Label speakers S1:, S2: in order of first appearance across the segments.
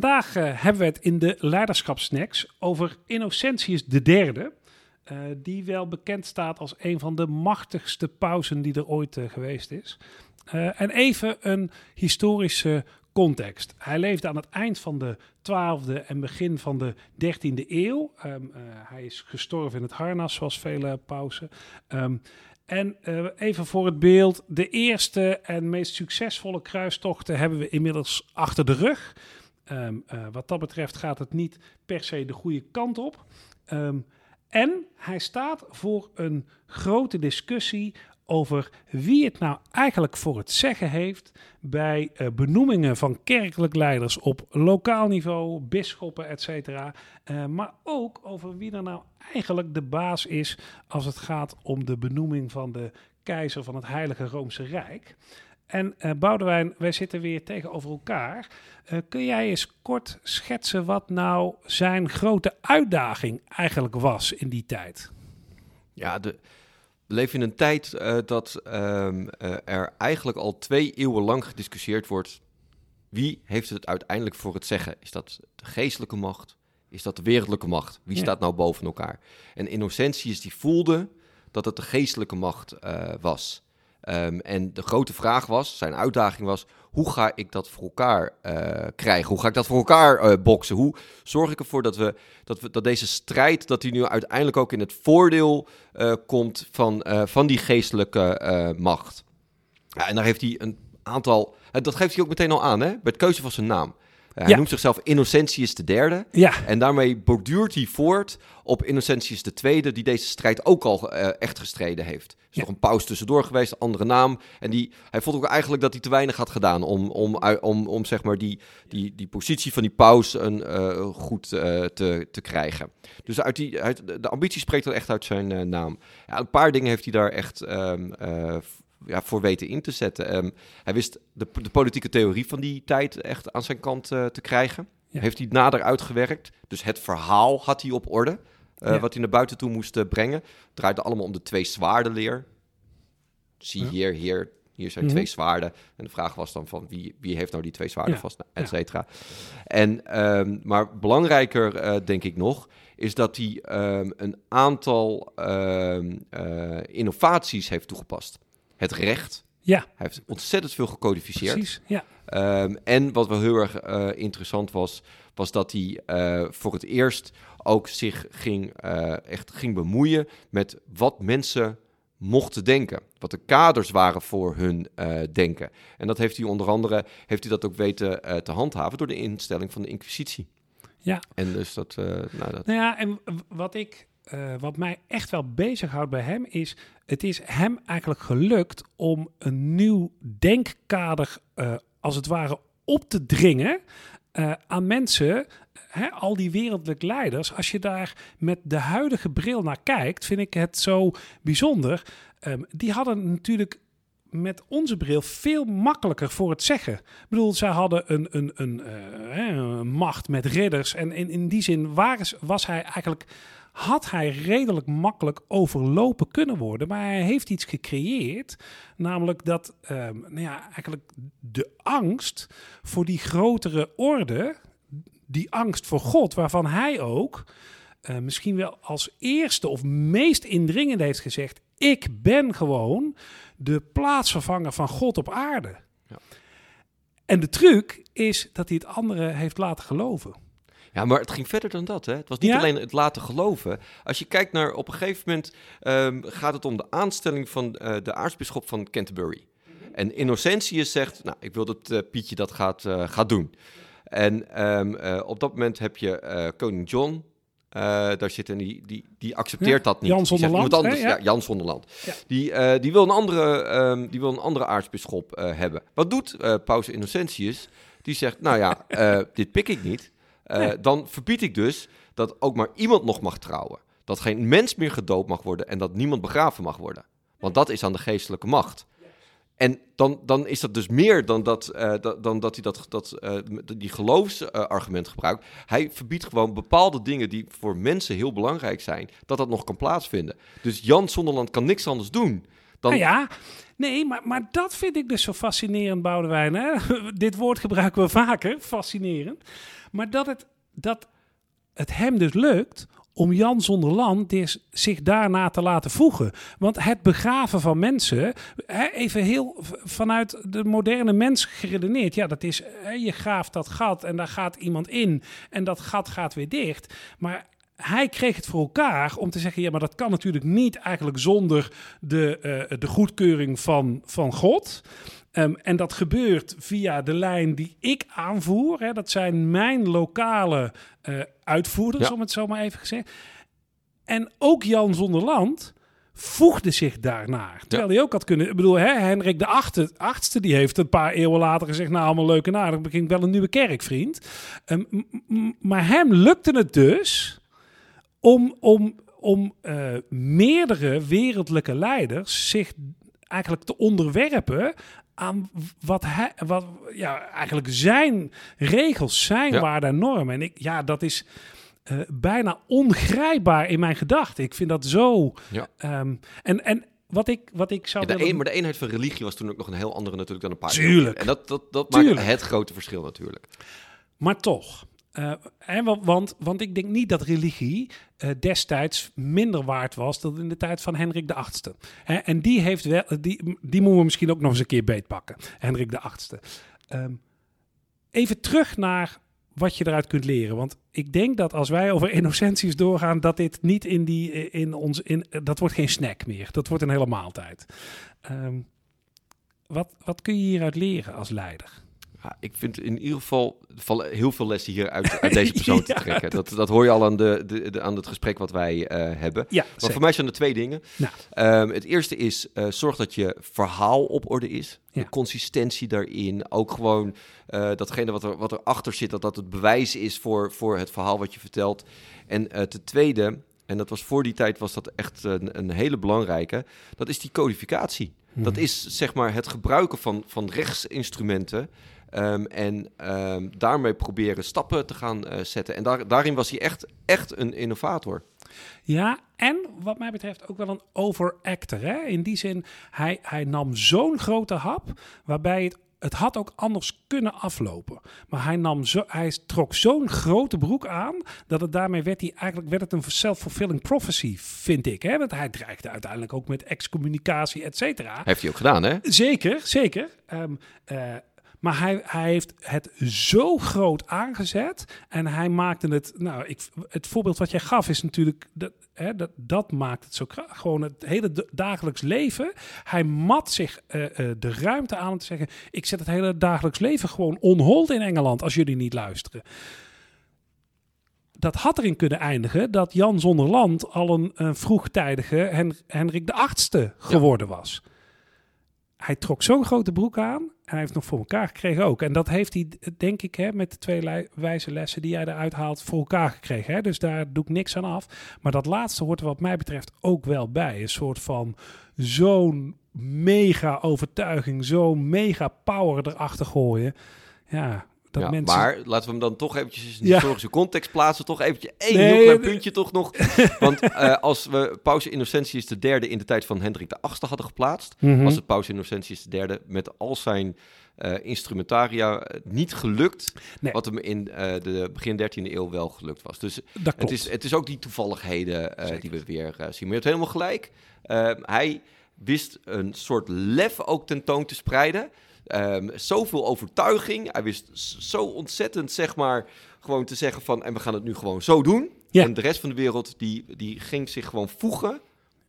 S1: vandaag eh, hebben we het in de Leiderschapssnacks over Innocentius III. Uh, die wel bekend staat als een van de machtigste pausen die er ooit uh, geweest is. En even een historische context. Hij leefde aan het eind van de 12e en begin van de 13e eeuw. Um, hij is gestorven in het harnas, zoals vele pausen. Um, en even voor het beeld, de eerste en meest succesvolle kruistochten hebben we inmiddels achter de rug. Um, uh, wat dat betreft gaat het niet per se de goede kant op. Um, en hij staat voor een grote discussie over wie het nou eigenlijk voor het zeggen heeft bij uh, benoemingen van kerkelijk leiders op lokaal niveau, bisschoppen, etc. Uh, maar ook over wie er nou eigenlijk de baas is als het gaat om de benoeming van de keizer van het Heilige Roomse Rijk. En uh, Boudewijn, wij zitten weer tegenover elkaar. Uh, kun jij eens kort schetsen wat nou zijn grote uitdaging eigenlijk was in die tijd?
S2: Ja, de, we leven in een tijd uh, dat um, er eigenlijk al twee eeuwen lang gediscussieerd wordt. Wie heeft het uiteindelijk voor het zeggen? Is dat de geestelijke macht? Is dat de wereldlijke macht? Wie ja. staat nou boven elkaar? En Innocentius die voelde dat het de geestelijke macht was. Um, en de grote vraag was, zijn uitdaging was, hoe ga ik dat voor elkaar uh, krijgen? Hoe ga ik dat voor elkaar uh, boksen? Hoe zorg ik ervoor dat, we, dat, we, dat deze strijd, dat die nu uiteindelijk ook in het voordeel uh, komt van, van die geestelijke macht? Ja, en daar heeft hij een aantal, dat geeft hij ook meteen al aan, hè? bij het keuze van zijn naam. Hij ja. noemt zichzelf Innocentius de derde.
S1: Ja.
S2: En daarmee borduurt hij voort op Innocentius de tweede, die deze strijd ook al uh, echt gestreden heeft. Er is ja. nog een pauze tussendoor geweest, andere naam. En die, hij vond ook eigenlijk dat hij te weinig had gedaan om, om, om, om zeg maar die, die, die positie van die paus een, uh, goed uh, te, te krijgen. Dus uit die, uit, de ambitie spreekt er echt uit zijn naam. Ja, een paar dingen heeft hij daar echt um, ja, voor weten in te zetten. Um, hij wist de, de, politieke theorie van die tijd echt aan zijn kant uh, te krijgen. Ja. Heeft hij nader uitgewerkt. Dus het verhaal had hij op orde. Uh, ja. Wat hij naar buiten toe moest uh, brengen. Het draaide allemaal om de twee zwaardenleer. Zie hier, hier, hier zijn mm -hmm. twee zwaarden. En de vraag was dan van wie, wie heeft nou die twee zwaarden vast, et cetera. En, um, maar belangrijker denk ik nog, is dat hij um, een aantal um, innovaties heeft toegepast het recht.
S1: Ja.
S2: Hij heeft ontzettend veel gecodificeerd.
S1: Precies, ja.
S2: Um, en wat wel heel erg uh, interessant was, was dat hij uh, voor het eerst ook zich ging, uh, echt ging bemoeien met wat mensen mochten denken. Wat de kaders waren voor hun denken. En dat heeft hij onder andere heeft hij dat ook weten te handhaven door de instelling van de Inquisitie.
S1: Ja.
S2: En dus dat. nou, dat...
S1: nou ja, en wat ik uh, wat mij echt wel bezighoudt bij hem is, het is hem eigenlijk gelukt om een nieuw denkkader uh, als het ware op te dringen uh, aan mensen, hè, al die wereldlijke leiders. Als je daar met de huidige bril naar kijkt, vind ik het zo bijzonder. Um, die hadden natuurlijk met onze bril veel makkelijker voor het zeggen. Ik bedoel, zij hadden een, een, een, macht met ridders. En in, in die zin waren, was hij eigenlijk had hij redelijk makkelijk overlopen kunnen worden. Maar hij heeft iets gecreëerd, namelijk dat um, nou ja, eigenlijk de angst voor die grotere orde, die angst voor God, waarvan hij ook uh, misschien wel als eerste of meest indringende heeft gezegd: Ik ben gewoon de plaatsvervanger van God op aarde. Ja. En de truc is dat hij het andere heeft laten geloven.
S2: Ja, maar het ging verder dan dat. Hè? Het was niet ja? alleen het laten geloven. Als je kijkt naar, op een gegeven moment um, gaat het om de aanstelling van uh, de aartsbisschop van Canterbury. En Innocentius zegt, nou, ik wil dat uh, Pietje dat gaat, uh, gaat doen. En um, op dat moment heb je koning John, daar zit en die, die, die accepteert ja, dat niet.
S1: Jan Zonderland.
S2: Anders, hè, ja. ja. Jan Zonderland. Ja. Die, die, wil een andere, um, die wil een andere aartsbisschop hebben. Wat doet Paus Innocentius? Die zegt, nou ja, dit pik ik niet. Nee. Dan verbied ik dus dat ook maar iemand nog mag trouwen. Dat geen mens meer gedoopt mag worden en dat niemand begraven mag worden. Want dat is aan de geestelijke macht. En dan, dan is dat dus meer dan dat, uh, dat, dan dat hij dat, dat, uh, die geloofsargument gebruikt. Hij verbiedt gewoon bepaalde dingen die voor mensen heel belangrijk zijn, dat dat nog kan plaatsvinden. Dus Jan Zonderland kan niks anders doen
S1: Nou ja, Nee, maar, maar dat vind ik dus zo fascinerend, Boudewijn. Hè? Dit woord gebruiken we vaker, fascinerend. Maar dat het, dat het hem dus lukt om Jan zonder land zich daarna te laten voegen. Want het begraven van mensen, even heel vanuit de moderne mens geredeneerd, ja, dat is, je graaft dat gat en daar gaat iemand in en dat gat gaat weer dicht. Maar hij kreeg het voor elkaar om te zeggen: ja, maar dat kan natuurlijk niet eigenlijk zonder de, eh, de goedkeuring van, van God. Ehm, en dat gebeurt via de lijn die ik aanvoer. Hè. Dat zijn mijn lokale eh, uitvoerders,
S2: Ja.
S1: om het zo maar even gezegd. En ook Jan Zonderland voegde zich daarnaar. Terwijl hij ook had kunnen... Ik bedoel, hè, Hendrik de achtste, achtste, die heeft een paar eeuwen later gezegd... nou, allemaal leuk en aardig, begin ik wel een nieuwe kerk, vriend. Ehm, maar hem lukte het dus om, om, om eh, meerdere wereldlijke leiders zich eigenlijk te onderwerpen aan wat hij, wat, ja, eigenlijk zijn regels, zijn
S2: Ja.
S1: waarden en normen. En ik, ja, dat is eh, bijna ongrijpbaar in mijn gedachten. Ik vind dat zo.
S2: Ja.
S1: ehm, en, en wat ik, wat ik zou
S2: Ja, de
S1: willen-
S2: een, maar de eenheid van religie was toen ook nog een heel andere natuurlijk dan een paar jaar
S1: Tuurlijk.
S2: En dat, dat, dat
S1: Tuurlijk.
S2: maakt het grote verschil natuurlijk.
S1: Maar toch. Eh, hè, wa- want, want ik denk niet dat religie eh, destijds minder waard was dan in de tijd van Hendrik de Achtste. En die heeft wel, die, die moeten we misschien ook nog eens een keer beetpakken. Hendrik de Achtste. Ehm, even terug naar wat je eruit kunt leren. Want ik denk dat als wij over innocenties doorgaan, dat dit niet in die in ons in dat wordt geen snack meer. Dat wordt een hele maaltijd. Ehm, wat, wat kun je hieruit leren als leider?
S2: Ja, ik vind in ieder geval heel veel lessen hier uit, uit deze persoon te
S1: Ja,
S2: trekken. Dat, dat hoor je al aan, de, de, de- aan het gesprek wat wij eh, hebben.
S1: Ja,
S2: Maar
S1: zeker.
S2: voor mij zijn er twee dingen.
S1: Nou.
S2: Ehm, het eerste is, eh, zorg dat je verhaal op orde is.
S1: Ja.
S2: De consistentie daarin. Ook gewoon eh, datgene wat, er, wat erachter zit, dat dat het bewijs is voor, voor het verhaal wat je vertelt. En ten tweede, en dat was voor die tijd was dat echt een, een hele belangrijke, dat is die codificatie. Dat
S1: Mhm.
S2: is zeg maar het gebruiken van, van rechtsinstrumenten. Ehm, en ehm, daarmee proberen stappen te gaan eh, zetten. En daar, daarin was hij echt, echt een innovator.
S1: Ja, en wat mij betreft ook wel een overactor. Hè? In die zin, hij, hij nam zo'n grote hap, waarbij het, het had ook anders kunnen aflopen. Maar hij, nam zo, hij trok zo'n grote broek aan, dat het daarmee werd, hij, eigenlijk werd het een self-fulfilling prophecy, vind ik. Hè? Want hij dreigde uiteindelijk ook met excommunicatie, et cetera.
S2: Heeft hij ook gedaan, hè?
S1: Zeker, zeker. Eh, maar hij, hij heeft het zo groot aangezet. En hij maakte het. Nou, ik, het voorbeeld wat jij gaf is natuurlijk. Dat, hè, dat, dat maakt het zo krachtig. Gewoon het hele dagelijks leven. Hij mat zich eh, eh, de ruimte aan om te zeggen: Ik zet het hele dagelijks leven gewoon on hold in Engeland. als jullie niet luisteren. Dat had erin kunnen eindigen dat Jan zonder land al een, een vroegtijdige Hen Hendrik de Achtste geworden was hij trok zo'n grote broek aan. Hij heeft nog voor elkaar gekregen ook. En dat heeft hij, denk ik, hè, met de twee wijze lessen die jij eruit haalt, voor elkaar gekregen. Hè? Dus daar doe ik niks aan af. Maar dat laatste hoort er wat mij betreft ook wel bij. Een soort van zo'n mega overtuiging, zo'n mega power erachter gooien. Ja, dat
S2: ja,
S1: mensen...
S2: Maar laten we hem dan toch eventjes in de
S1: Ja.
S2: historische context plaatsen. Toch eventjes één
S1: Nee,
S2: heel klein
S1: nee.
S2: puntje toch nog. Want eh, als we Paus Innocentius de derde in de tijd van Hendrik de Achtste hadden geplaatst...
S1: Mhm.
S2: was het Paus Innocentius de derde met al zijn eh, instrumentaria eh, niet gelukt...
S1: Nee.
S2: wat hem in de begin 13e eeuw wel gelukt was. Dus het is, het is ook die toevalligheden die we weer zien. Maar je hebt helemaal gelijk. Hij wist een soort lef ook tentoon te spreiden. Ehm, zoveel overtuiging. Hij wist zo ontzettend, zeg maar, gewoon te zeggen van... en we gaan het nu gewoon zo doen.
S1: Ja.
S2: En de rest van de wereld, die, die ging zich gewoon voegen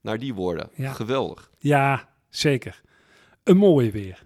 S2: naar die woorden.
S1: Ja.
S2: Geweldig.
S1: Ja, zeker. Een mooie weer.